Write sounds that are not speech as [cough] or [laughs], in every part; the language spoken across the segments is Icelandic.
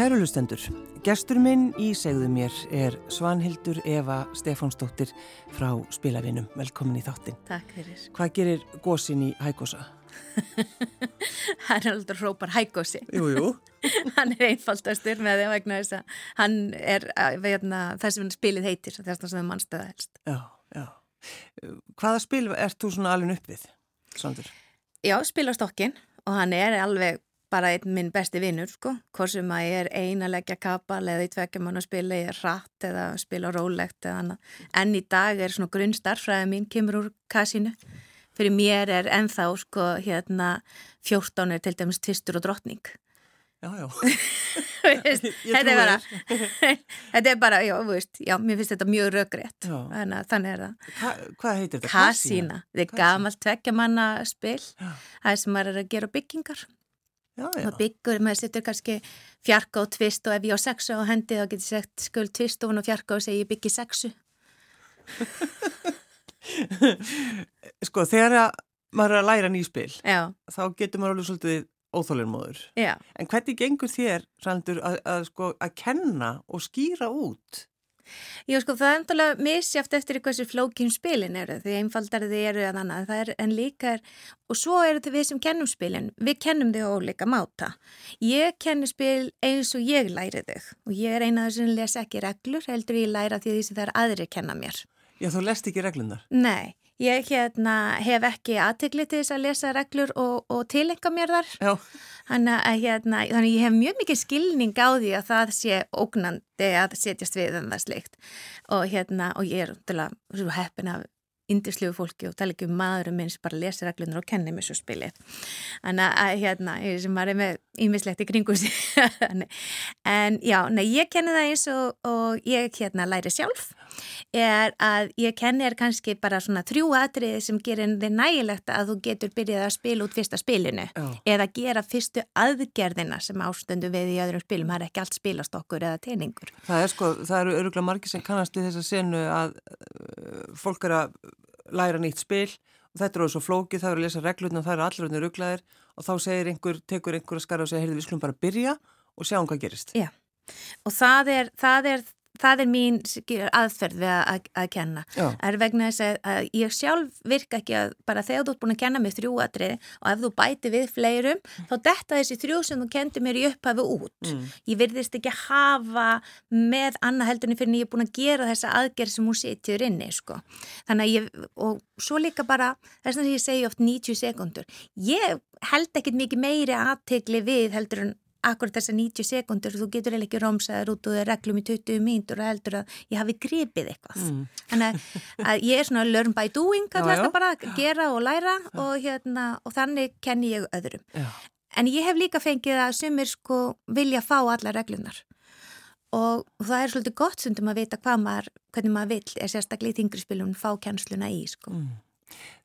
Kærulustendur, gestur minn í segðu mér er Svanhildur Eva Stefánsdóttir frá Spilavinum. Velkomin í þáttin. Takk fyrir. Hvað gerir gósin í Hækosa? [laughs] hann alltaf hrópar Hækosi. Jú, jú. [laughs] hann er einfaldastur með að vegna þess að hann er veitna, það sem spilið heitir, þess að það er mannstöða helst. Já, já. Hvaða spil ert þú svona alveg upp við, Sandur? Já, spila stokkin og hann er alveg bara einn minn besti vinnur sko, hvort sem að ég er eina leggja kapal eða í tvekja mann að spila, ég er rætt eða spila rólegt eða annað. En í dag er svona grunnstarfræði mín kemur úr kassinu. Fyrir mér er enþá sko hérna 14 er til dæmis tvistur og drottning. Já, já. [laughs] þetta er bara, [laughs] þetta er bara, já, veist, já, mér finnst þetta mjög röggrétt. Þannig, er það. Hva, hvað heitir þetta? Kassína. Þetta er gamalt tvekja manna spil. Það sem maður er að gera byggingar. Já, já. maður byggur, maður setur kannski fjarka og tvist og ef ég á sexu á hendi þá getur ég sett skuld tvist og hún á fjarka og segi ég byggi sexu [laughs] Sko þegar maður er að læra nýspil já. þá getur maður alveg svolítið óþólirmóður en hvernig gengur þér Randur, að, að, sko, að kenna og skýra út? Já sko það er umtalað misjáft eftir hversu flókjum spilin eru því einfaldar þið eru en annað það er en líka er og svo eru þið við sem kennum spilin við kennum þið ólíka máta ég kennu spil eins og ég læri þau og ég er eina af þessum les ekki reglur heldur ég læra því því sem það er aðri kenna mér Já þú lest ekki reglunar? Nei Ég hérna, hef ekki aðtegli til þess að lesa reglur og, og tilenga mér þar. Þannig að, hérna, þannig ég hef mjög mikið skilning á því að það sé ógnandi að setjast við um það slikt. Og, hérna, og ég er til að indislegu fólki og tala ekki um maðurum minn sem bara lesi reglunar og kenni mér svo spilið. Þannig að hérna, ég sem var með ímislegt í kringu [laughs] en já, nei, ég kenni það eins og, og ég hérna læri sjálf er að ég kenni er kannski bara svona þrjú atriði sem gerir þið nægilegt að þú getur byrjað að spila út fyrsta spilinu já. eða gera fyrstu aðgerðina sem ástundu við í öðrum spilum. Það er ekki allt spilast okkur eða teiningur. Það er sko, það eru öruglega margir sem kannast við þessa senu að uh, fólk er að læra nýtt spil og þetta eru svo flókið, það eru að lesa reglurna og það eru allir ruglaðir og þá segir einhver, tekur einhver að skara og segir, heyrðu við skulum bara byrja og sjáum hvað gerist. Já, og það er, það er það er mín aðferð við að, að, að kenna. Já. Er vegna þess að, að ég sjálf virka ekki að bara þegar þú ert búin að kenna mig þrjú atrið og ef þú bæti við fleirum mm. þá detta þessi þrjú sem þú kendi mér í upphafi út. Mm. Ég virðist ekki hafa með annað heldunni fyrir en ég er búin að gera þessa aðgerð sem hún setjur inni sko. Þannig að ég, og svo líka bara þess að ég segi oft 90 sekundur. Ég held ekkit mikið meiri aðtegli við heldur en akkurat þessar 90 sekundur þú getur eða ekki rómsaður út og reglum í 20 mínútur og heldur að ég hafi gripið eitthvað mm. þannig að [laughs] ég er svona learn by doing að bara gera og læra og, hérna, og þannig kenni ég öðrum já. en ég hef líka fengið að sumir sko vilja fá alla reglunar og það er svolítið gott sundum að vita hvað maður, hvernig maður vill er sérstaklega í þingri spilum fá kjænsluna í sko. mm.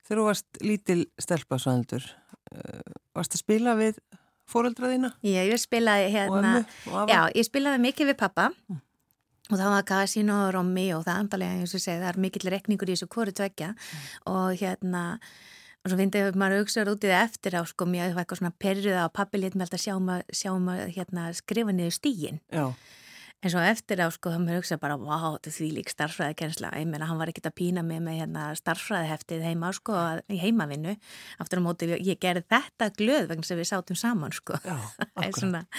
Þegar þú varst lítil stelpasvandur uh, varst að spila við fóröldraðina? Já, ég spilaði hérna, já, ég spilaði mikið við pappa mm. og það var Casino og Romy og það andalega, eins og segi, það er mikill rekningur í þessu kóru tvekja mm. og hérna, og svo finnst ég að maður auksaður út í það eftir á, sko, mér var eitthvað svona perriða og pappi létt með alltaf sjá maður, sjá maður, hérna, skrifa niður stígin. Já. En svo eftir á sko, þá mér hugsa bara, wow, þetta er því lík starfræðikensla. Ég meina, hann var ekkert að pína mig með hérna, starfræðiheftið heima, sko, í heimavinnu. Aftur á móti, ég gerði þetta glöð vegna sem við sátum saman, sko. Já, [laughs] akkurat.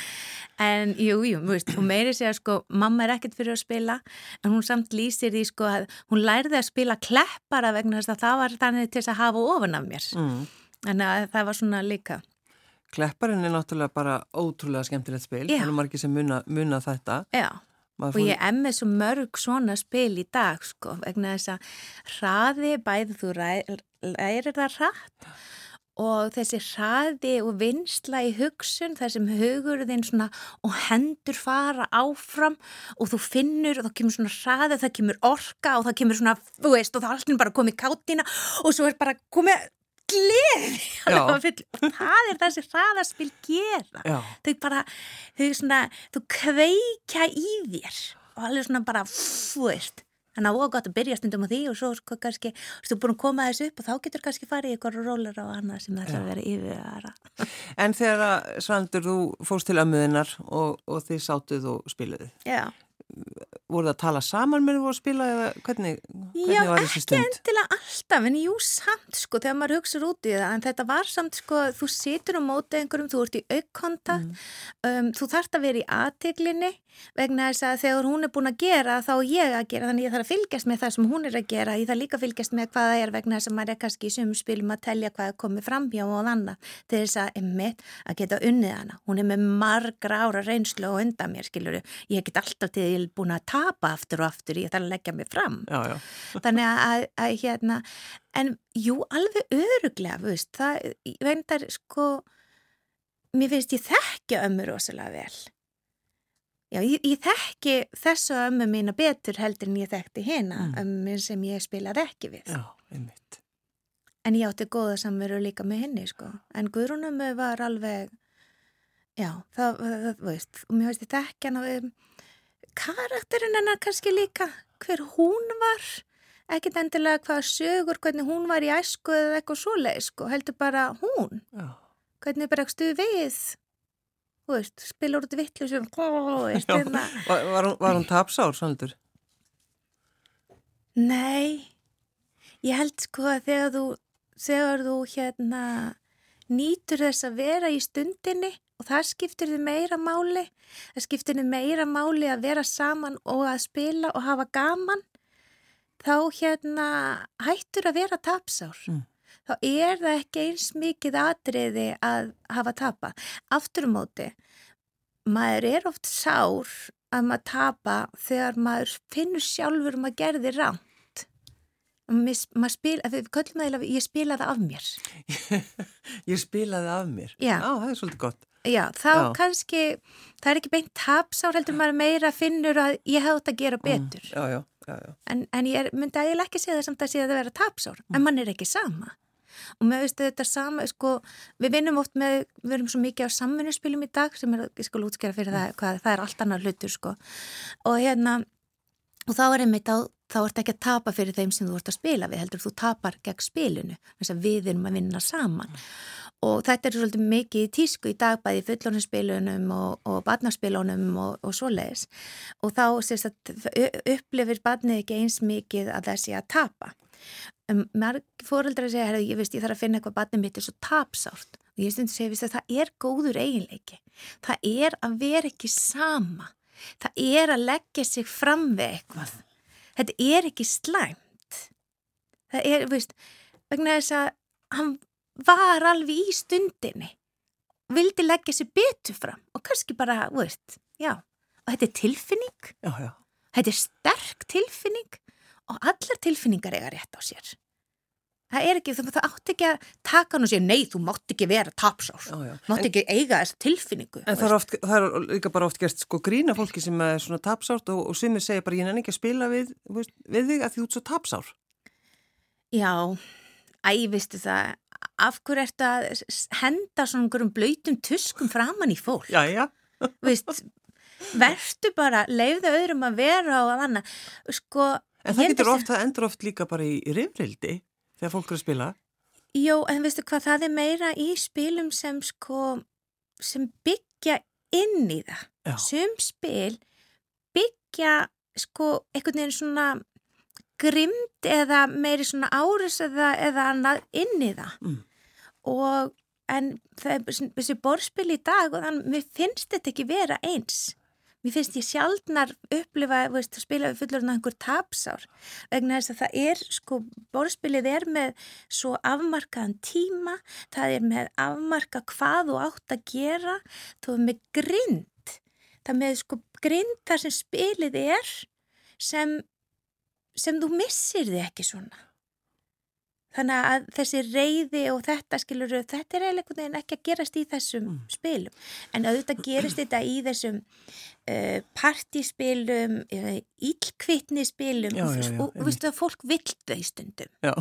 en, jú, jú, veist, hún meiri segja, sko, mamma er ekkert fyrir að spila, en hún samt lýsir því, sko, að hún lærði að spila kleppara vegna þess að það var þannig til að hafa ofan af mér. Mm. En það var svona líka. Klepparinn er náttúrulega bara ótrúlega skemmtilegt spil, það er margir sem muna, muna þetta. Já, og ég emmi svo mörg svona spil í dag sko, vegna þess að hraði, bæði þú lærir það hratt og þessi hraði og vinsla í hugsun, þar sem hugurðin svona og hendur fara áfram og þú finnur og þá kemur svona hraði, það kemur orka og það kemur svona, þú veist, og það er alltaf bara komið kátina og svo er bara komið gleði. Það er það sem hraðarspil gera. Já. þau bara þau, svona, þau kveika í þér. Og alveg svona bara fúist Þannig að það var gott að byrja stundum á því og svo sko kannski, þú er búin að koma þessu upp og þá getur kannski farið í ykkur rólar og annað sem það ætla að vera yfir. En þegar Svandur, þú fóst til ömmuðinnar og, og þið sátuð og spiluðu. Já. Voruð það að tala saman með þú að spila eða hvernig, hvernig var þessi stund? Já, ekki endilega alltaf, en jú, samt sko, þegar maður hugsaður út í það, en þetta var samt sko, þú situr á móti einhverjum, þú ert í aukkontakt, mm. um, þú þarft að vera í aðteglinni vegna þess að þegar hún er búin að gera þá er ég að gera, þannig ég þarf að fylgjast með það sem hún er að gera, ég þarf líka að fylgjast með hvað það er vegna þess að maður er kannski í sumum spilum að telja hvað er komið fram hjá og annað til þess að emmitt að geta unnið hana. Hún er með margra ára reynslu og undan mér, skiljuru, ég get alltaf til því búin að tapa aftur og aftur, ég þarf að leggja mig fram. Já, já. [laughs] þannig að, að, að hérna en jú, alveg öruglega veist, það, vendar sko mér finnst ég þekkja ömmu rosalega vel Já, ég, ég þekki þessu ömmu mína betur heldur en ég þekkti hérna Mm. ömmu sem ég spilaði ekki við. Já, einmitt. En ég átti góða samveru líka með henni, sko. En Guðrúnömmu var alveg, já, það, það, veist, og mér veist ég þekki hann um, karakterinn hennar kannski líka, hver hún var, ekkit endilega hvað sögur, hvernig hún var í æsku eða eitthvað svoleið, sko, heldur bara hún, Já. hvernig bregstu við, þú veist, spilur út vittlu sem, [laughs] veist, Já. hérna. Var, var, hún, tapsár, Svandur? Nei, ég held sko að þegar þú, þegar þú hérna nýtur þess að vera í stundinni og það skiptir þið meira máli, það skiptir þið meira máli að vera saman og að spila og hafa gaman, þá hérna hættur að vera tapsár. Mm. Þá er það ekki eins mikið atriði að hafa tapa. Aftur um móti, maður er oft sár að maður tapa þegar maður finnur sjálfur um að gerði rámt. Maður spil, við köllum það eiginlega, ég spilaði af mér. [laughs] Ég spilaði af mér. Já. það er svolítið gott. Já, þá Já. kannski, það er ekki beint tapsár heldur maður meira finnur að ég hefði átt að gera betur. Mm, já, já, já, já. En, en ég myndi að ég ekki segja það samt að segja það að vera tapsár, en mann er ekki sama. Og með veist þetta sama, sko, við vinnum oft með, við erum svo mikið á samvinnuspilum í dag sem er, ég skal útskjara fyrir það, hvað, það er allt annar hlutur, sko. Og hérna, og þá er einmitt á, þá ert ekki að tapa fyrir þeim sem þú ert að spila við, heldur þú tapar gegn spilinu, þess að við erum að vinna saman. Og þetta er svolítið mikið í tísku í dag bæði fullónarspilunum og, og barnaspilunum og, og svoleiðis. Og þá sérst upplifir barnið ekki eins mikið að það sé að tapa. Fóreldrar segja, herri, ég veist, ég þarf að finna eitthvað barnið mitt er svo tapsárt. Og ég stundi segja, veist, það er góður eiginleiki. Það er að vera ekki sama. Það er að leggja sig fram við eitthvað. Þetta er ekki slæmt. Það er, veist, vegna þess að hann var alveg í stundinni vildi leggja sig betur fram og kannski bara, veist, já. Og þetta er tilfinning, Já, já. þetta er sterk tilfinning og allar tilfinningar eiga rétt á sér. Það er ekki, þú átt ekki að taka hann og segja, nei, þú mátt ekki vera já. mátt ekki eiga þessa tilfinningu. En það er, oft, það er líka bara oft gert sko grína fólki sem er svona tapsárt og, og sumir segja bara ég nenni ekki að spila við, veist, við þig að því þú ert svo tapsár. Já, æ, veistu það, af hverju ertu að henda svona einhverjum blöytum tuskum framann í fólk? Já, já. Veist, vertu bara, leifðu öðrum að vera og að anna. Sko, En það getur að oft, það endur oft líka bara í, í rifrildi þegar fólk er að spila. Jó, en veistu hvað, það er meira í spilum sem sko, sem byggja inn í það. Já. Sum spil byggja sko einhvern veginn svona grimd eða meiri svona áris eða, eða annað inn í það. Mm. Og en það er þessi borðspil í dag og þannig, mér finnst þetta ekki vera eins. Mér finnst ég sjaldnar upplifa, veist, spila við fullurinn að einhver tapsár. Vegna þess að það er, sko, borðspilið er með svo afmarkaðan tíma, það er með afmarka hvað þú átt að gera, þú er með grind. Það með, sko, grind þar sem spilið er sem, sem þú missir þið ekki svona. Þannig að þessi reyði og þetta skilur, þetta er eiginlega ekki að gerast í þessum Mm. spilum. En auðvitað gerist þetta í þessum uh, partíspilum, íllkvittnispilum Já, já, já, og, og veistu að fólk vill þau stundum. Já.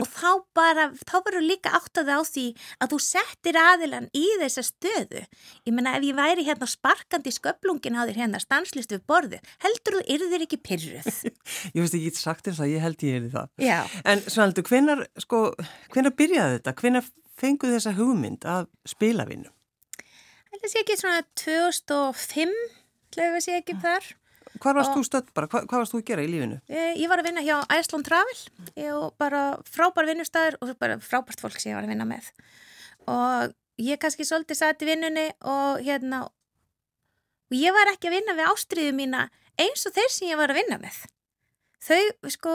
og þá bara, þá verður líka áttaði á því að þú settir aðilan í þessa stöðu. Ég menna ef ég væri hérna sparkandi sköplungin á þér hérna stanslist við borðu, heldur þú yrðir ekki pyrruð? [laughs] ég veist ekki sagt eins að ég held ég yrði það. Já. En Svanaldur, hvenar, sko, hvenar byrjaði þetta? Hvenar fenguð þessa hugmynd að spila vinnu? Það sé ekki svona 2005, hljóðu við sé ekki þar. Hvað varst þú stödd bara? Hvað, hvað varst þú að gera í lífinu? Ég, ég var að vinna hjá Iceland Travel og bara frábær vinnustæður og bara frábært fólk sem ég var að vinna með. Og ég kannski svolítið satt í vinnunni og hérna og ég var ekki að vinna við ástriðu mína eins og þeir sem ég var að vinna með. Þau, sko,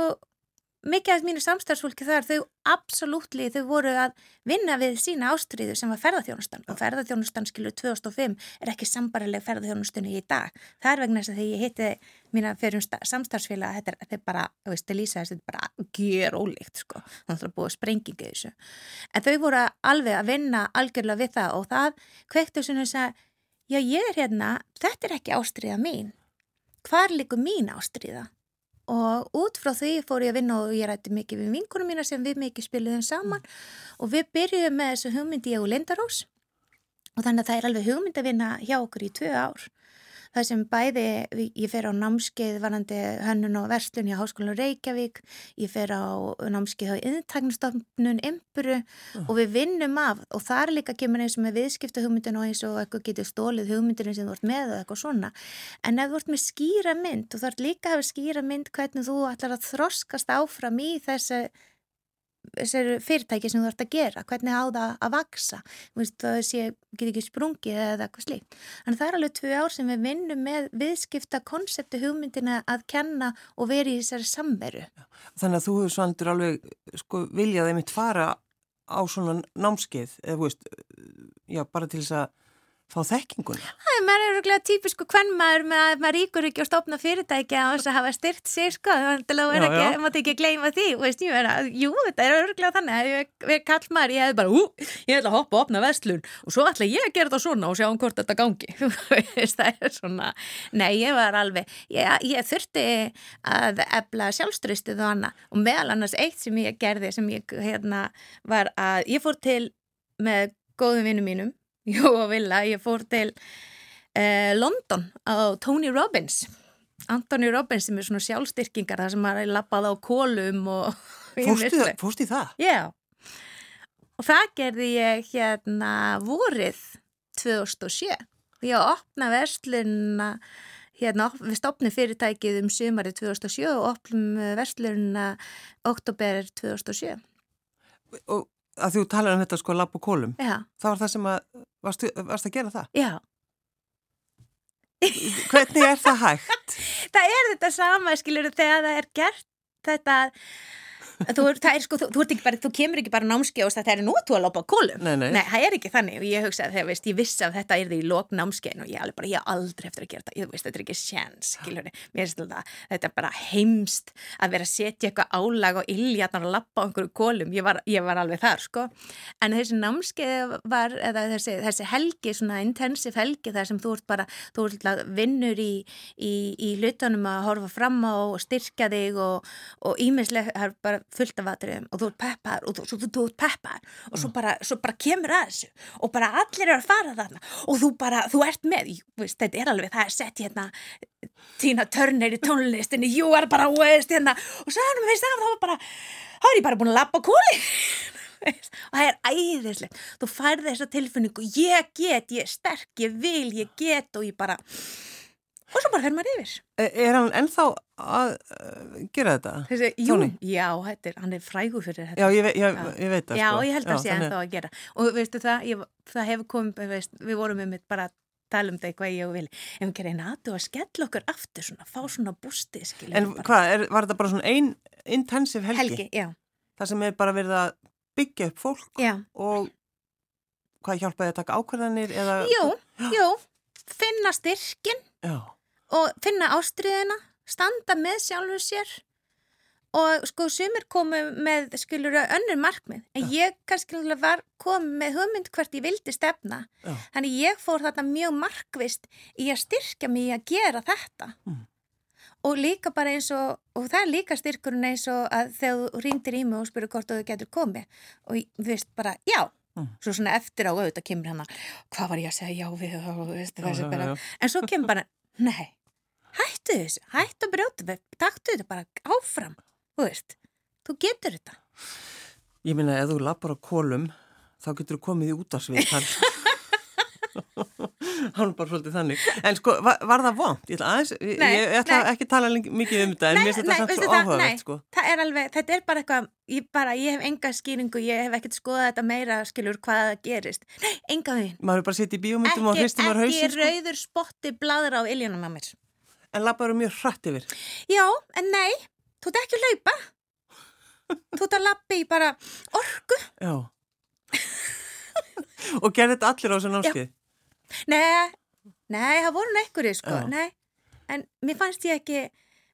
mikið af mínu samstarfsfólki þar, þau absolútli, þau voru að vinna við sína ástriðu sem var ferðarþjónustan og ferðarþjónustan, skilur, 2005 er ekki sambarileg ferðarþjónustunni í dag. Það er vegna þess að þegar ég hitti mína fyrir samstarfsfélag, þetta er, bara veist, Elisa, þetta er bara ger ólíkt sko, þannig að búið sprengingi þessu. En þau voru alveg að vinna algjörlega við það og það kvektu sem þess að, já ég er hérna þetta er ekki ástriða mín. Hvar likur mín ástriða og út frá því fór ég að vinna og ég rætti mikið við vinkunum mína sem við mikið spiliðum saman. Mm. og við byrjuðum með þessu hugmyndi ég og Lindarós og þannig að það er alveg hugmynd að vinna hjá okkur í tvö ár það sem bæði, ég fer á námskeið varandi hönnun og verslun í Háskólanum Reykjavík, ég fer á námskeið á yðintagnustofnun Impuru uh. og við vinnum af og þar líka kemur eins og með viðskipta hugmyndin og eins og eitthvað getur stólið hugmyndin sem þú ert með og eitthvað svona en ef þú ert með skýra mynd og þú ert líka að hafa skýra mynd hvernig þú ætlar að þroskast áfram í þessu fyrirtæki sem þú ert að gera, hvernig á það að vaksa, það sé, get ekki sprungið eða eitthvað slíkt. Þannig það er alveg tvö ár sem við vinnum með viðskipta konseptu hugmyndina að kenna og veri í þessari samveru. Þannig að þú hefur svandur alveg sko, viljaðið mitt fara á svona námskeið, eða veist, já, bara til þess að fá þekkinguna. Það er maður öruglega típisku hvern maður með að maður ríkur ekki að stopna fyrirtæki á þess að hafa styrt sig sko, það mátt ekki gleyma því veist, ég vera, jú, þetta er öruglega þannig. Að ég, ég kall maður, ég hef bara ú, ég ætla að hoppa og opna vestlun og svo ætla ég að gera þetta svona og sjá um hvort þetta gangi. [laughs] Það er svona, nei, ég var alveg ég, ég þurfti að ebla sjálfströstuð og annað og meðal annars eitt sem ég gerði sem ég hérna var að ég góðum vinnum mínum Jó og vilja, ég fór til eh, London á Tony Robbins. Anthony Robbins sem er svona sjálfstyrkingar þar sem maður er lappað á kólum og [laughs] Fórst í það? Já. Og það gerði ég hérna vorið 2007 ég opna verslunna hérna við stopnum fyrirtækið um sumarið 2007 og opnum verslunna oktober 2007 og að þú talar um þetta sko lapp og kólum Já. þá var það sem að varst, varst að gera það Já [laughs] Hvernig er það hægt? [laughs] Það er þetta sama, skilur, þegar það er gert þetta Þú, er, sko, þú, þú, bara, þú kemur ekki bara námski og það er nótu að lópa kólum nei, nei. nei, það er ekki þannig. Og ég hugsaði þegar veist, ég vissi að þetta er því í lók námskein og ég alveg bara, ég aldrei eftir að gera þetta. Ég veist, þetta er ekki sjans, þetta er bara heimst að vera að setja eitthvað álag og illjarnar að lappa á einhverju kólum, ég var, ég var alveg þar sko, en þessi námskeið var, eða þessi, þessi helgi svona intensiv helgi þar sem þú ert bara þú ert vinnur í, í, í hlutunum að horfa fram á og styrkja þig og, og ímislega bara fullt af atriðum og þú ert peppar og þú, þú, þú ert peppar og svo bara, svo bara kemur að þessu og bara allir er að fara þarna og þú bara, þú ert með, veist, þetta er alveg, það er sett hérna tína törnir í tónlistinni, jú er bara, veist, hérna og svo hann veist það, þá er bara, þá er ég bara búin að lappa kóli [laughs] og það er æðislegt, þú færði þessa tilfinningu, ég get, ég er sterk, ég vil, ég get og ég bara og svo bara fer maður yfir. Er, er hann ennþá að uh, gera þetta? Þessi, jú, já, er, hann er frægur fyrir þetta. Já, ég, ég, já. ég veit það. Já, sko. ég held að það sé ennþá að gera. Og veistu það, það hefur komið, veist, við vorum með mitt bara að tala um þetta hvað ég og Vili. En við gerðum aðtu að skella okkur aftur svona, fá svona bústi. En hvað, var þetta bara svona einn intensiv helgi? Helgi, já. Það sem er bara verið að byggja upp fólk já. og hvað hjálpaði að taka ákvæðanir? Eða... Jú, jú, finna styrkin. Já og finna ástriðina, standa með sjálfur sér og sko sumir komu með skilur önnur markmið en Já. ég kannski var komið með hugmynd hvert ég vildi stefna Já. þannig ég fór þarna mjög markvist í að styrkja mig í að gera þetta mm. og líka bara eins og, og það er líka styrkurinn eins og að þegar þú ringdir í mig og spurur hvort þú getur komið og þú veist bara, já. Svo svona eftir á auðvitað kemur hana hvað var ég að segja? Já við og, veist, já, já, já. en svo kemur bara, nei hættu þessu, hættu að brjóta taktu þetta bara áfram þú veist, þú getur þetta. Ég minna, ef þú lappar á kólum þá getur þú komið í út af svið hann er bara svolítið þannig. En sko, var, var það vond? Ég ætla, aðeins, nei, ég, ætla ekki að tala mikið um þetta en mér finnst þetta svo áhugavert sko. er alveg, þetta er bara eitthvað ég, bara, ég hef enga skýringu, ég hef ekkert skoðað þetta meira, skilur, hvað það gerist. Nei, enga því maður er bara að setja í bíómyndum og hristum var hausin ekki sko. rauður spotti bladra á iljónum á mér. En lappaður mjög hrætt yfir? Já, en nei, þú ert ekki að laupa þú ert að lappa í bara orgu já. [laughs] Og gerði þetta allir á þessu námskið Nei, nei, það voru nekkuri sko, Já. nei, en mér fannst ég ekki,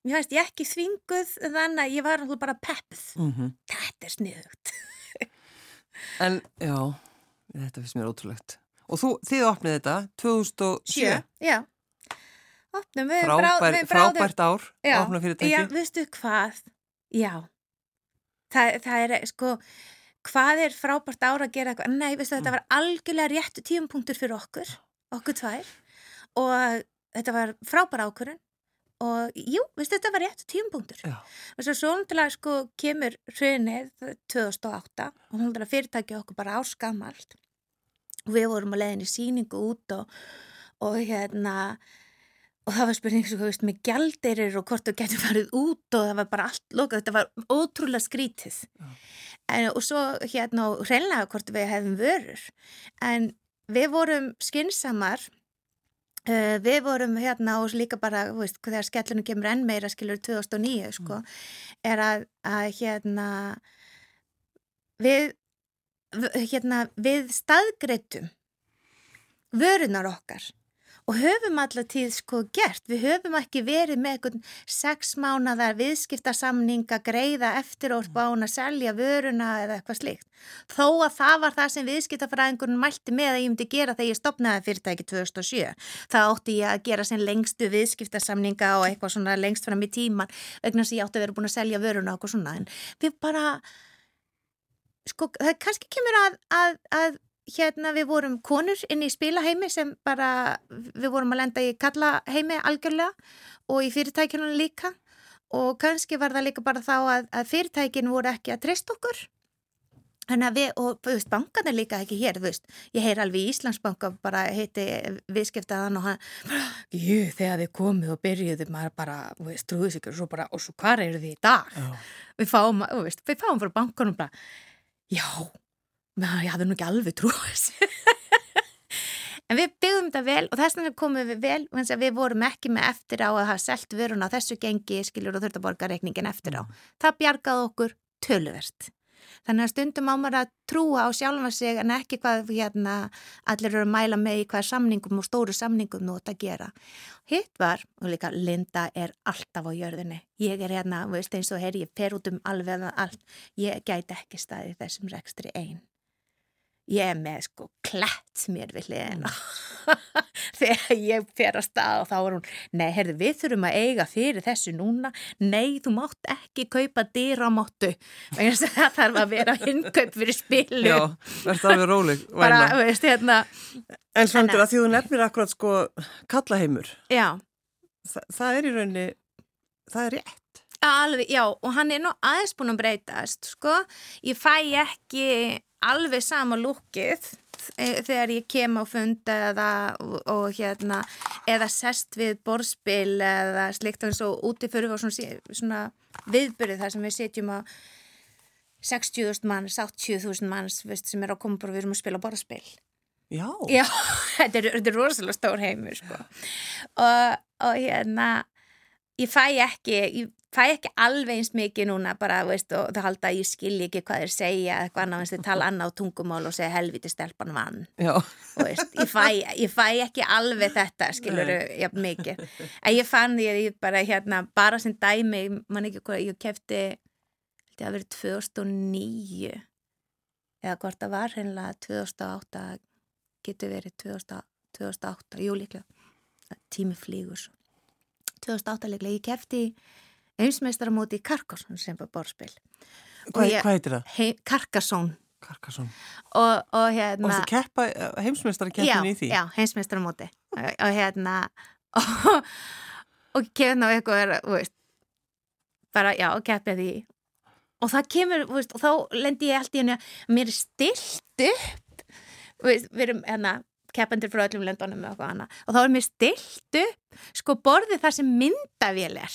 mér fannst ég ekki þvinguð þannig að ég var bara peppuð, mm -hmm. þetta er sniðugt. [laughs] en, já, þetta finnst mér ótrúlegt. Og þú, þið opnið þetta 2007? Sjö, já. Opnum við Frábær, bráðum. Frábært ár, já. Já, veistu hvað, já, það, það er sko hvað er frábært ára að gera eitthvað? Nei, veistu, þetta mm. var algjörlega réttu tíumpunktur fyrir okkur, okkur tvær og þetta var frábæra ákvörðun. Og jú, veistu, þetta var réttu tíumpunktur og svo náttúrulega sko kemur hrunið 2008 og náttúrulega fyrirtæki okkur bara áskamalt og við vorum að leiðin í síningu út og, og hérna og það var spurning þú veist, með gældirir og hvort þú getur farið út og það var bara allt lokað, þetta var ótrúlega skrítið en, og svo hérna hreinlega hvort við hefum vörur en við vorum skinsamar uh, við vorum hérna og líka bara, veist, þegar skellunum kemur enn meira, skilur 2009 sko, mm. er að, að hérna við hérna, við staðgreitum vörunar okkar og höfum alltaf tíð sko gert, við höfum ekki verið með einhvern sex mánadar viðskiptasamning að greiða eftir orð bán að selja vöruna eða eitthvað slikt. Þó að það var það sem viðskiptafræðingurinn mælti með að ég myndi gera þegar ég stopnaði fyrirtæki 2007. Það ótti ég að gera sem lengstu viðskiptasamninga og eitthvað svona lengst fram í tíman vegna sem ég átti að vera búin að selja vöruna og eitthvað svona en við bara, sko það kannski kemur að, að, að hérna við vorum konur inn í spilaheimi sem bara, við vorum að lenda í kallaheimi algjörlega og í fyrirtækjunum líka og kannski var það líka bara þá að, að fyrirtækinu voru ekki að treysta okkur þannig að við, og þú veist, bankan er líka ekki hér, þú veist, ég heyr alveg í Íslandsbanka bara heiti viðskiptaðan og hann, jú, þegar þið komið og byrjuðu maður bara, þú veist, trúðis ykkur og svo bara, og svo hvað eru þið í dag? Já. Við fáum, þú veist, við fáum frá bankanum bara, já ég hafði nú ekki alveg trúið [laughs] en við byggðum þetta vel og þess vegna komum við vel við vorum ekki með eftir á að hafa selt vörun á þessu gengi skilur og þurftaborgarreikningin eftir á. Mm. það bjargaði okkur töluvert. Þannig að stundum á maður að trúa á sjálfa sig en ekki hvað hérna, allir eru að mæla með í hvað samningum og stóru samningum nú þetta gera. Hitt var, og líka Linda er alltaf á jörðinni. Ég er hérna, veist eins og herri, ég fer út um alveg allt, ég gæti ekki staði þessum rekstri einn ég er með sko klætt mér við hliðina. Mm. [laughs] þegar ég fer að stað og þá er hún, nei, herði, við þurfum að eiga fyrir þessu núna, nei, þú mátt ekki kaupa dýramáttu [laughs] það þarf að vera innkaup fyrir spilu Já, verður það við róleg [laughs] bara, veist, hérna En svondur að því þú nefnir akkurat sko kallaheimur. Já. Þa, það er í rauninni það er rétt. Alveg, já, og hann er nú aðeins búin að breytast, sko. Ég fæ ekki alveg sama lúkið e, þegar ég kem á funda eða, og, og hérna, eða sest við borðspil eða slikt eins og úti fyrir svona, svona viðbyrðið þar sem við setjum á 60.000 manns, 80.000 manns veist, sem er á komur og við erum að spila borðspil. Já. Já, [laughs] þetta er, þetta er rosalega stór heimur sko. Og, og hérna, ég fæ ekki, ég fæ ekki alveg eins mikið núna bara, veist, og það halda að ég skilji ekki hvað þeir segja eitthvað annað, veist, þeir tala annað á tungumál og segja helviti stelpan vann. Og veist, ég fæ, ég fæ ekki alveg þetta, skiluru, jafn mikið. En ég fann því að ég bara hérna, bara sem dæmi, mann ekki hvað ég kefti, þetta að verið 2009 eða hvort það var hennilega 2008 getur verið 2008, júlíklega tími flýgur svo. 2008 leiklega, ég kefti heimsmeistaramóti í Karkarsson sem var borðspil. Hvað, ég, hvað heitir það? Hei, Karkarsson Karkarsson og, og hérna Og þú keppa heimsmeistara keppin í því? Já, heimsmeistaramóti og, og hérna og, og kemur ná eitthvað þú veist bara já, keppið því. Og það kemur, veist, og þá lendir ég allt í henni að mér er stilt upp. Veist, við erum hérna keppendur frá öllum löndunum og, og þá er mér stilt upp sko borðið þar sem myndavél er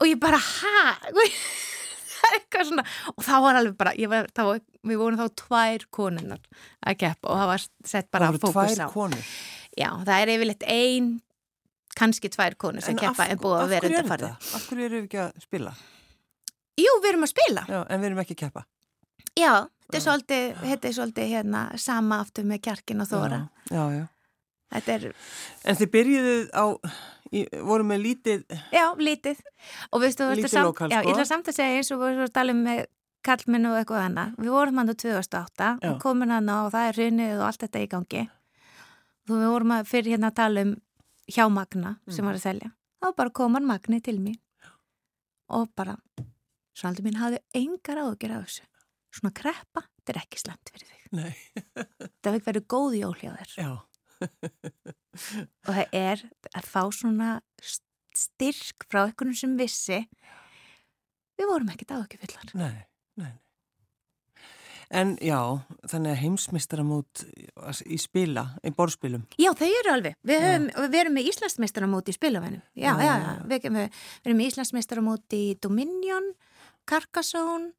og ég bara hæ [laughs] eitthvað svona og þá var alveg bara var, var, við vorum þá tvær konunar að keppa og það var sett bara að fókus á já, það er yfirleitt ein kannski tvær konur sem keppa en búið að vera undarfarið Af hverju eru við ekki að spila? Jú, við erum að spila. Já, en við erum ekki að keppa. Já, þetta er svolítið, þetta er svolítið hérna sama aftur með kjarkin og þóra. Já, já, já. Þetta er... En þið byrjuðu á, í, voru með lítið... Já, lítið. Og veistu, lítið samt, lokal, sko. Já, ég ætla samt að segja eins og við vorum að tala um með kallminn og eitthvað annað. Við vorum hann á 2008 já. og komin hann á og það er runnið og allt þetta í gangi. Þú við vorum að fyrir hérna að tala um hjámagna sem mm. var að selja. Þá bara kom hann magni til mér og bara Svaldur mín hafði engar áðugjur af þessu. Svona kreppa, þetta er ekki slemt fyrir þig. Nei. það hefði verið góð jól hjá þér. Já. Og það er að fá svona styrk frá einhvern sem vissi við vorum ekkert áðugjufillar. Nei, nei. En já, þannig að heimsmeistaramót í spila, í borðspilum. Já, þau eru alveg. Við, höfum, við erum með Íslandsmeistaramót í spilafennum. Já, já, já. Við, við, við erum með Íslandsmeistaramót í Dominion, Carcassonne,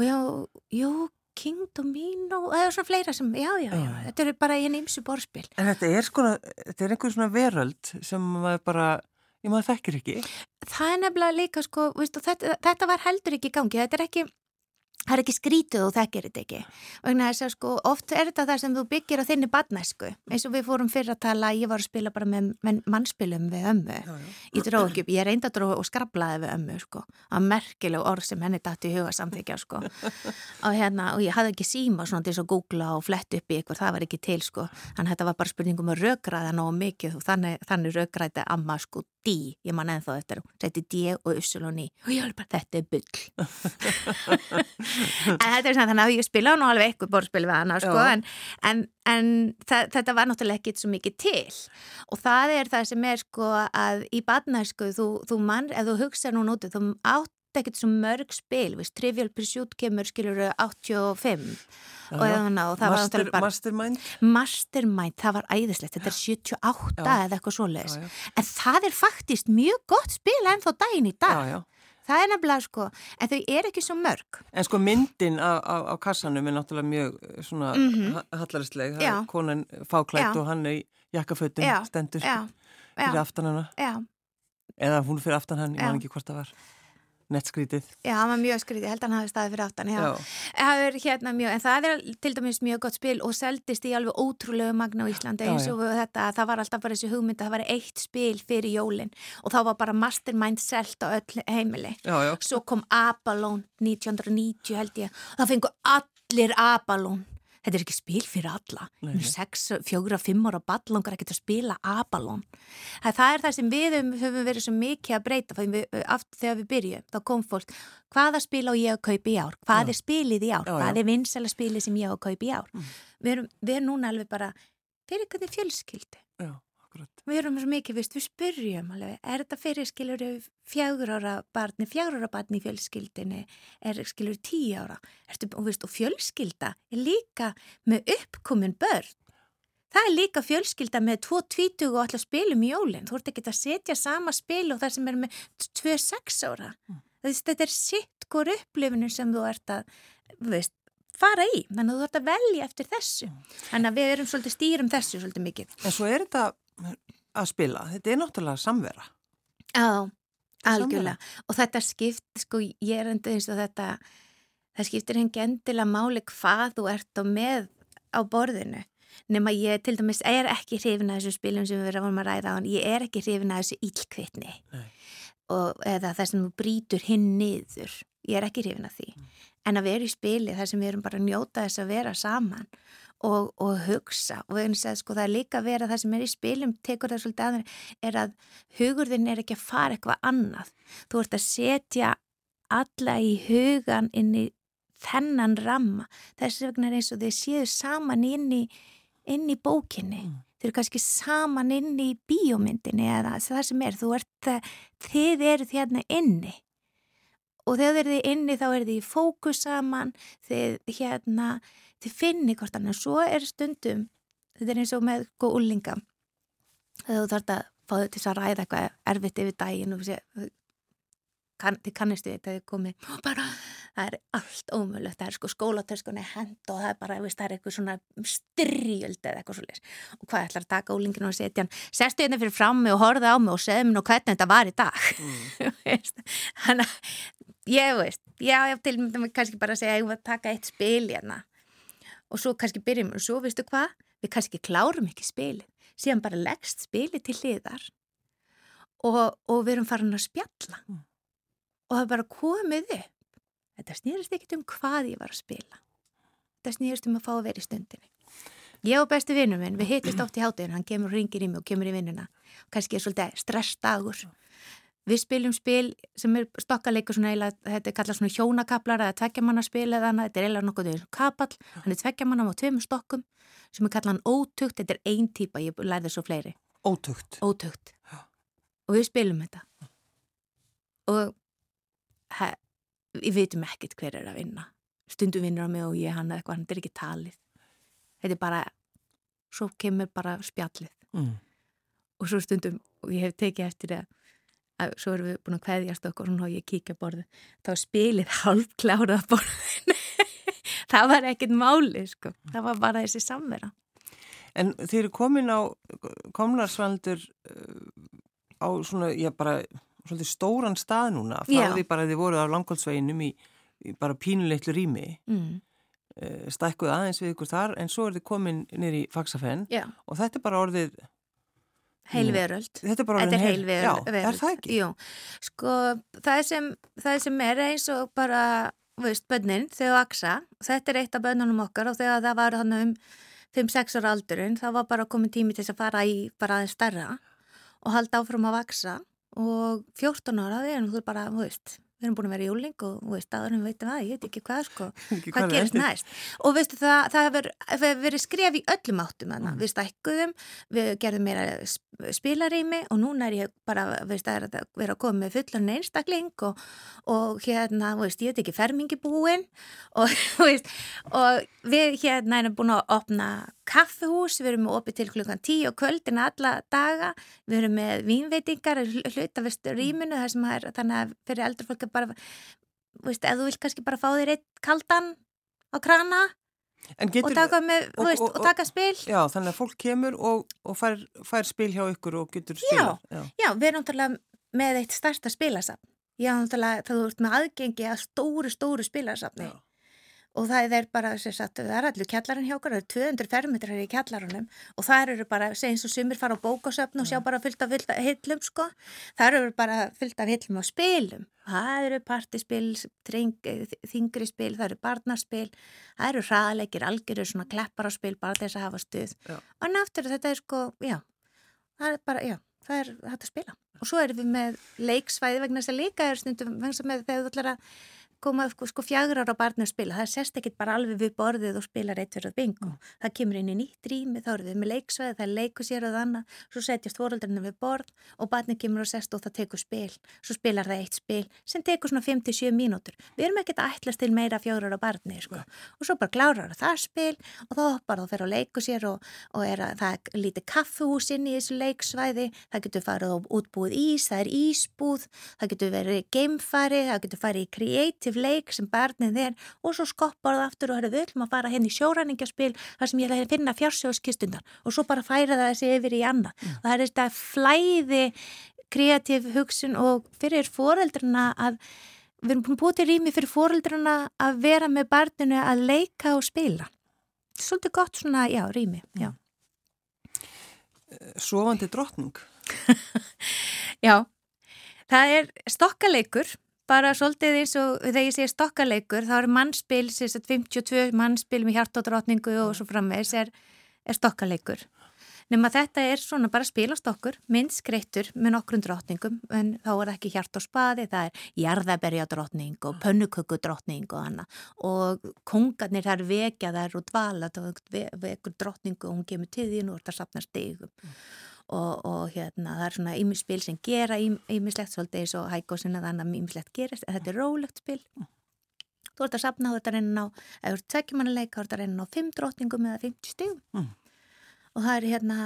jú, King Domino, eða svona fleira sem, já, já, já. Þetta eru bara einn ymsu borðspil. En þetta er sko, þetta er einhver svona veröld sem maður bara... Ég maður þekkir ekki. Það er nefnilega líka sko, veistu, þetta, þetta var heldur ekki í gangi, þetta er ekki, það er ekki skrítið og þekkir þetta ekki. Vegna þess að sko oft er þetta það sem þú byggir á þinni badnæsku eins og við fórum fyrir að tala, ég var að spila bara með, mannspilum við ömmu. Já, já. ég dróð ekki ég reynda að dróð og skrablaði við ömmu sko, að merkileg orð sem henni dætti í huga samþykja sko. [laughs] Og hérna, og ég hafði ekki síma svona til að googla og flett upp í ykkur, það var ekki til sko. Þannig að þetta var bara spurningum að röggræða ná mikið og þannig, þannig D, ég man ennþá þetta þetta er D og Usul og og ég var bara, þetta er byll en þetta er svona þannig að ég spila nú alveg eitthvað borðspil við hana sko, en, en, en það, þetta var náttúrulega ekkit svo mikið til. Og það er það sem er sko að í badnæsku þú, þú mann, ef þú hugsa nú nútið, þú átt ekkert svo mörg spil, viðst, Trivial Pursuit kemur skilur 85 og, eða, og það Master, var bara Mastermind? Mastermind, það var æðislegt þetta er 78 já. eða eitthvað svoleiðis. En það er faktist mjög gott spil ennþá daginn í dag. Já, já. Það er nefnilega sko, en þau er ekki svo mörg. En sko myndin á, á, á kassanum er náttúrulega mjög eh, svona mm -hmm. hallaristleg. Það er konan fáklætt og hann er í jakkafötum stendur fyrir aftan hana. Eða hún fyrir aftan hann, ég man ekki hvort það var nett skrítið. Já, hann var mjög skrítið, held að hann hafi staðið fyrir áttan, já. Það er hérna mjög, en það er til dæmis mjög gott spil og seldist í alveg ótrúlegu magna á Íslandi eins og þetta, það var alltaf bara þessi hugmynd að það var eitt spil fyrir jólinn og þá var bara mastermind selt á öll heimili. Já, já. Svo kom Abalón 1990 held ég, það fengur allir Abalón þetta er ekki spil fyrir alla Nei. sex, fjóra, fimm ára ballangar ekkert að spila abalón það er það sem við höfum verið svo mikið að breyta þegar við byrjum, þá kom fólk hvaða spil á ég að kaupa í ár hvað já. er spilið í ár, já, hvað já. er vinsala spilið sem ég á að kaupa í ár mm. við, erum, við erum núna alveg bara fyrir eitthvað fjölskyldi já Akkurat. Við erum svo mikið, vist, við spurjum alveg, er þetta fyrir, skilur, fjagur ára barni, fjagur ára barni í fjölskyldinni, er, skilur, tíu ára, Ertu, og, vist, og fjölskylda er líka með uppkomin börn. Það er líka fjölskylda með 2-20 og alltaf spilum í jólinn. Þú ert ekki að setja sama spil og það sem er með 2-6 ára. Mm. Þetta er sitt gór upplifinu sem þú ert að, veist, fara í, þannig að þú ert að velja eftir þessu mm. þannig að við erum svolítið stýrum þessu svolítið mikið. En svo er þetta að spila. Þetta er náttúrulega samvera. Já, algjörlega. Samvera. Og þetta skipt, sko, ég er enda eins og þetta, það skiptir hengi endilega máli hvað þú ert á með á borðinu. Nefn að ég til dæmis er ekki hrifin að þessu spilum sem við verðum að ræða á hann. Ég er ekki hrifin að þessu ílkvittni. Eða það sem þú brítur hinn niður. Ég er ekki hrifin að því. Mm. En að vera í spili þar sem við erum bara að njóta þess að vera saman og, og hugsa. Og að, sko, það er líka að vera það sem er í spilum tekur það svolítið aðeins er að hugurðin er ekki að fara eitthvað annað. Þú ert að setja alla í hugan inn í þennan ramma. Þess vegna er eins og þið séu saman inn í, inn í bókinni. Mm. þið eru kannski saman inn í bíómyndinni eða það sem er. Þú ert að þið eru þérna inni. Og þegar þið eru inni þá eru þið í fókus saman. Þið hérna þið finni hvort annað, svo er stundum þetta er eins og með góð úlinga þegar þú þarfst að fá þau til að ræða eitthvað erfitt yfir daginn og sé, kann, þið kannistu þetta þið komið. Og bara það er allt ómöðulegt, það er sko skólatörskunni hend og það er bara, veist, það er eitthvað svona styrjöld eða eitthvað svolítið og hvað ætlar að taka úlinginu og setja hann? Sestu hérna fyrir frammi og horfa á mig og segja mér nú hvernig þetta var í dag. Mm. [laughs] þannig að ég veist, já, já, til og með kannski bara að segja ég var að taka eitt spil hérna og svo kannski byrjum og svo veistu hvað, við kannski klárum ekki spilin, síðan bara leggst spili til hliðar. Og, og við erum farin að spjalla. Mm. og það bara komið upp. Þetta snýrist ekkit um hvað ég var að spila. Þetta snýrist um að fá að vera í stundinni. Ég og besti vinnum minn, við hittist oft í hátegin hann kemur og ringir í mig og kemur í vinnuna. Kannski er svolítið stressdagur Við spiljum spil sem er stokkaleikur svona eila, þetta er kallað svona hjónakaplar eða tveggjamanarspil eða annað, þetta er eila nokkuð kapall, hann er tveggjamanam á tveimur stokkum sem er kallað hann ótugt, þetta er einn típa, ég lærði svo fleiri. Ótugt? Ótugt. Já. Og við spiljum þetta. Og he, við veitum ekkert hver er að vinna. Stundum vinnur á mig og ég hann eða eitthvað, þetta er ekki talið. Þetta er bara, svo kemur bara spjallið. Mm. Og svo stundum, og ég hef tekið eftir það að svo erum við búin að kveðjast okkur og ég kíkja borðu, þá spilið [laughs] hálf klárað borðinu. Það var ekkert máli sko. Það var bara þessi samvera. En þeir eru komin á komlarsvaldur uh, á svona, já bara svolítið stóran stað núna. Frá því bara þið voruð á langkvöldsveginum í, í bara pínuleitlu rými. Mm. uh, stækkuð aðeins við ykkur þar en svo er þið komin nýri í fagsafenn og þetta er bara orðið Heilveröld. Þetta er bara er heilveröld. Já, er það ekki? Jú, sko það sem, það sem er eins og bara, veist, bönnin, þau aksa, þetta er eitt af bönnunum okkar og þegar það var þannig um 5-6 ára aldurinn, það var bara komið tími til að fara í bara aðeins stærra og halda áfram að vaksa og 14 ára, er náttúrulega bara, veist, við erum búin að vera í júling og veist, aðurum veitum að, ég veit ekki hvað sko, [laughs] ekki hvað gerist næst? Og veistu það, það hefur verið skref í öllum áttum mm. við stækkuðum, við gerðum meira spilarými og núna er ég bara, veist, að vera að koma með fullan einstakling og, og hérna, veist, ég veit ekki fermingi búin og, [laughs] veist, og við hérna erum búin að opna kaffehús, við erum opið til klukkan 10 og kvöldin alla daga, við erum með vínveitingar, hlutavist rýmunu, það sem er þannig að fyrir eldur fólk bara, veist, ef þú vil kannski bara fá þér eitt kaldan á krana getur, og, taka með, og, veist, og, og taka spil. Já, þannig að fólk kemur og fær, fær spil hjá ykkur og getur spila. Já, já. já við erum náttúrulega með eitt starsta spilasafn. Já, náttúrulega það þú ert með aðgengi að stóru, stóru spilasafni. Já og það er bara, sagt, það er allir kjallarinn hjá okkur, það eru 200 fermetrar í kjallarunum og það eru bara, segjum svo sumir fara á bókasöfn og sjá bara fyllt af hillum sko, það eru bara fyllt af hillum á spilum, það eru partispil, þingri spil, það eru barnaspil, það eru hraðleikir, algjörur svona kleppar á spil bara þess að hafa stuð. Já. og náttúrulega þetta er sko, já, það er bara, já, það er hægt að spila. Og svo erum við með leiksvæði vegna þess að líka er stundum, vegna þess að þegar þú ætlar að koma sko fjagur ára barni að spila, það sérst ekki bara alveg við borðið og spila reitt fyrir bingo mm. það kemur inn í nýtt rými, þá eru við með leiksveið það leikur sér og þannig, svo setjast fóröldarinn við borð og barni kemur og sérst og það tekur spil, svo spilar það eitt spil sem tekur svona 5-7 mínútur við erum ekkert að ætlast til meira fjagur ára barni sko. og svo bara klárar það spil og þá hoppar það fyrir að leiku sér og, og er að, það er lítið kaffehús inn í þessu leiksvæði, það getur farið á útbúið ís, það er ísbúð það getur verið geimfari, það getur farið í aktiv leik sem barnið er og svo skoppar það aftur og er við ætlum að fara henni hérna í sjóræningaspil þar sem ég ætla að finna fjársjóðskistundan og svo bara færa það þessi yfir í annað. Mm. Það er þetta flæði kreatív hugsun og fyrir foreldrana að við erum búin til rými fyrir foreldrana að vera með barninu að leika og spila. Svolítið gott svona, já, rými, já. Sofandi drottning? [laughs] já, það er stokkaleikur bara svolítið eins og þegar ég segir stokkaleikur þá er mannspil, 52 mannspil með hjartódrátningu og svo framvegs er, er stokkaleikur nema þetta er svona bara spilastokkur minnskreittur með nokkrum drátningum en þá er ekki hjart og spaði það er jarðaberja drátning og pönnuköku drátning og hana og kongarnir þar vekja þær og dvala vekur drátningu og hún kemur til því og það sapnar stegum mm. Og, og hérna það er svona ímispil sem gera ímislegt svolítið eins og hægóðsinn að þannig að ímislegt gerist en þetta er rólegt spil. Mm. Þú ert að sapna á þetta reynin á, ef þú ert tvekkjumannuleika, þú ert að reynin á fimm drotningum eða 50 stegum. Mm. Og það er hérna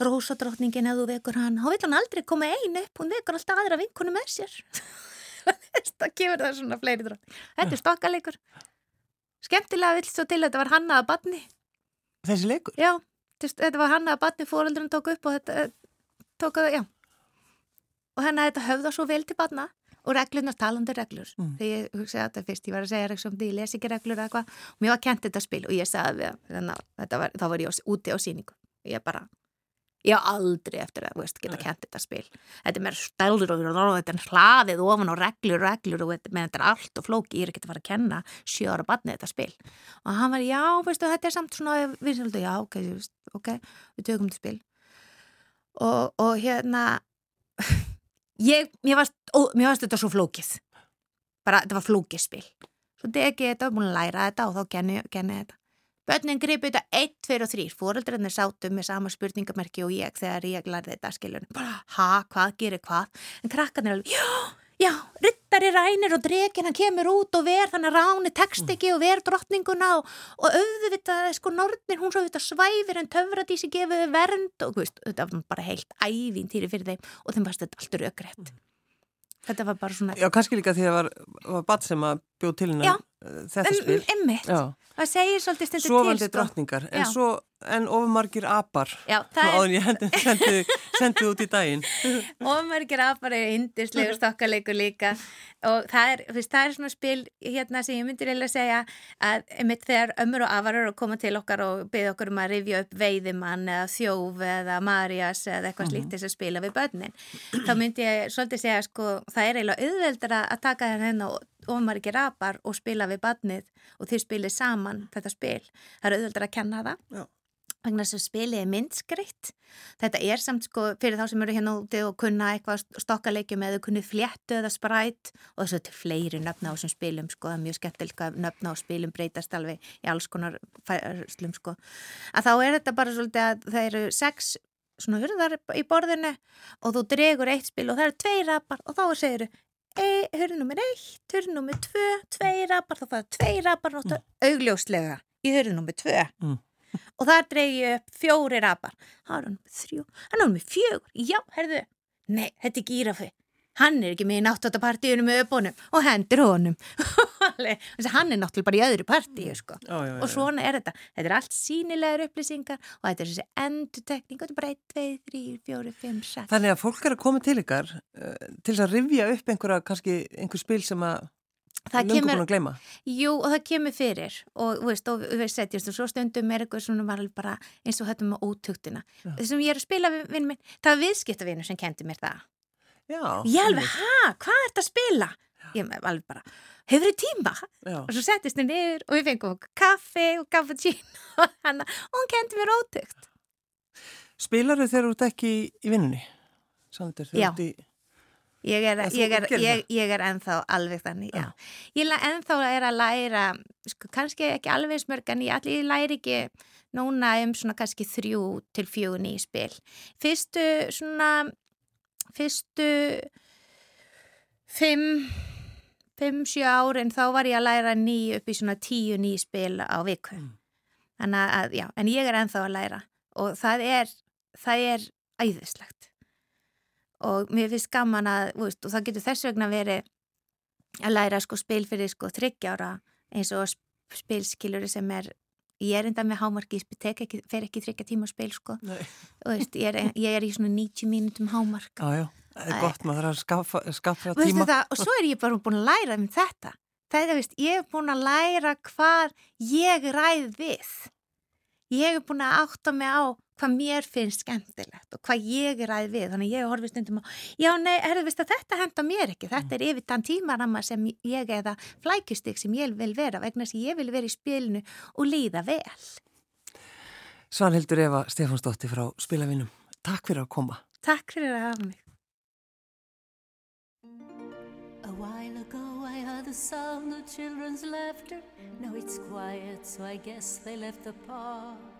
rosadrottningin ef þú vekur hann, þá vil hann aldrei koma einu upp, hún vekur alltaf aðra vinkunu með sér. [laughs] Það kemur það svona fleiri drottning þetta er stokkalegur skemmtilega vilt svo til að þetta var hannaða badni þessi leikur? já, þetta var hannaða badni, fóröldurinn tók upp og þetta eh, tók að, já. Og henni að þetta höfða svo vel til badna og reglunar talandi reglur. Mm. þegar ég hugsaði að þetta fyrst, ég var að segja reglum því ég les ekki reglur eða eitthvað. Og mér var kent þetta spil og ég sagði að þá var ég úti á síningu ég bara ég á aldrei eftir að veist, geta kent þetta spil. Þetta er mér stælur og þetta er hlaðið ofan og reglur, reglur og þetta, þetta er allt og flóki, ég er ekki að fara að kenna sjóra barnið þetta spil. Og hann var já, veistu, þetta er samt svona við svolítið, já, ok, ok, við tökum þetta spil. Og, og hérna [laughs] ég, mér varst, ó, mér varst þetta svo flókið. Bara, þetta var flókið spil. Svo degi þetta, búin að læra þetta og þá genni ég þetta Bönnin gripi þetta 1, 2 og 3. Fóreldrarnir sátu með sama spurningamerki og ég þegar ég lærði þetta skilun. Ha, hvað gerir hvað? En krakkarnir alveg, já, já, rittari rænir og dregin hann kemur út og ver þannig ráni tekst mm. ekki og ver drottninguna og, og auðvitað, sko, Nortnir, hún svo auðvitað svæfir en töfradísi gefiði vernd og veist, þetta var bara heilt ævín týri fyrir þeim og þeim varst þetta alltur ökrætt. Mm. Þetta var bara svona... Já, kannski líka því að það var, var badd sem að bjóð til hennar þetta spil. Já, emmitt. Það segir svolítið stundir til, sko. Sofandi drottningar, en, svo, en ofumargir apar. Já, það er... Ég [laughs] sendi, sendi út í daginn. Ofumargir apar er indislegur stokkaleikur líka og það er, fyrst, það er svona spil hérna sem ég myndir eiginlega segja að einmitt þegar ömur og afarar að koma til okkar og byggja okkur um að rifja upp veiðimann eða þjóf eða Marias eða eitthvað slíkt þess að spila við börnin. Þá myndi ég svolítið segja sko það er eiginlega auðveldra að taka þennan og ofumar ekki rapar og spila við badnið og þeir spilir saman þetta spil. Það er auðvitað að kenna það. Já. Þess að spilið er myndskreitt. Þetta er samt sko fyrir þá sem eru hérna úti og kunna eitthvað stokkaleikjum eða kunnið fléttu eða sprætt og þess að þetta er fleiri nöfna á þessum spilum sko. Það er mjög skemmtilega nöfna á spilum breytast alveg í alls konar færslum sko. Að þá er þetta bara svolítið að það eru sex svona hurðar í borðinu og þú dregur eitt spil og það eru tvei rapar og þá segir þau hörðu nummer 1, hörðu nummer 2 tvei rapar, þá fæða tvei rapar mm. augljóslega í hörðu nummer 2 mm. og þar dreyju upp fjóri rapar, það er nummer 3 það er nummer 4, já, herðu nei, þetta er gírafi hann er ekki með í náttúrtapartíunum með öpunum og hendur honum. [laughs] Hann er náttúrulega bara í öðru partíu sko. og svona er þetta. Þetta er allt sínilegar upplýsingar og þetta er þessi endutekning og þetta er bara 1, 2, 3, 4, 5, 6 Þannig að fólk er að koma til ykkar uh, til að rivja upp einhverja kannski einhver spil sem að Það kemur, jú og það kemur fyrir. Og þú veist, og við setjumst og svo stundum er eitthvað svona var bara eins og þetta með ótugtina. Þessum ég er að spila við minn, það var viðskiptavinu sem kendi mér það Já, ég alveg, hæ, hvað ert að spila? Já. Ég alveg bara, hefur þið tíma? Já. Og svo settist henni niður og við fengum kaffi og cappuccino [laughs] og hún kendi mér ótökt. Spilar þau þegar þú ert ekki í, vinnunni? Sannleitur, Já. Í... Ég er, ég, er, ég, ég er ennþá alveg þannig, já. Ég ennþá er að læra, sko, kannski ekki alveg smörg, en ég allir læri ekki núna um svona kannski þrjú til fjögun í spil. Fyrstu svona fyrstu fimm, fimm, sjö árin þá var ég að læra ný upp í svona tíu ný spil á viku. Mm. Þannig að, já, en ég er enþá að læra og það er, það er æðislegt. Og mér finnst gaman að, veist, og það getur þess vegna verið að læra sko spil fyrir sko þryggjára eins og spilskiluri sem er ég er enda með hámarki, ég ekki, fer ekki þryggja tíma að spil sko. Veist, ég, er, ég er í svona 90 mínutum hámark. Já, já, það er gott maður að skaffa, skaffa tíma. það, og svo er ég bara búin að læra um þetta. Það er, veist, ég er búin að læra hvað ég ræð við. Ég er búin að átta mig á hvað mér finnst skemmtilegt og hvað ég er að við. Þannig ég horfi stundum á, já nei, erðu vist að þetta henda mér ekki, mm. þetta er yfir þann tímaramma sem ég eða flækustik sem ég vil vera vegna sem ég vil vera í spilinu og líða vel. Svanhildur Eva Stefánsdóttir frá Spilavinnum, takk fyrir að koma. Takk fyrir að hafa mig. A while ago I heard the sound of children's laughter. Now it's quiet so I guess they left the park.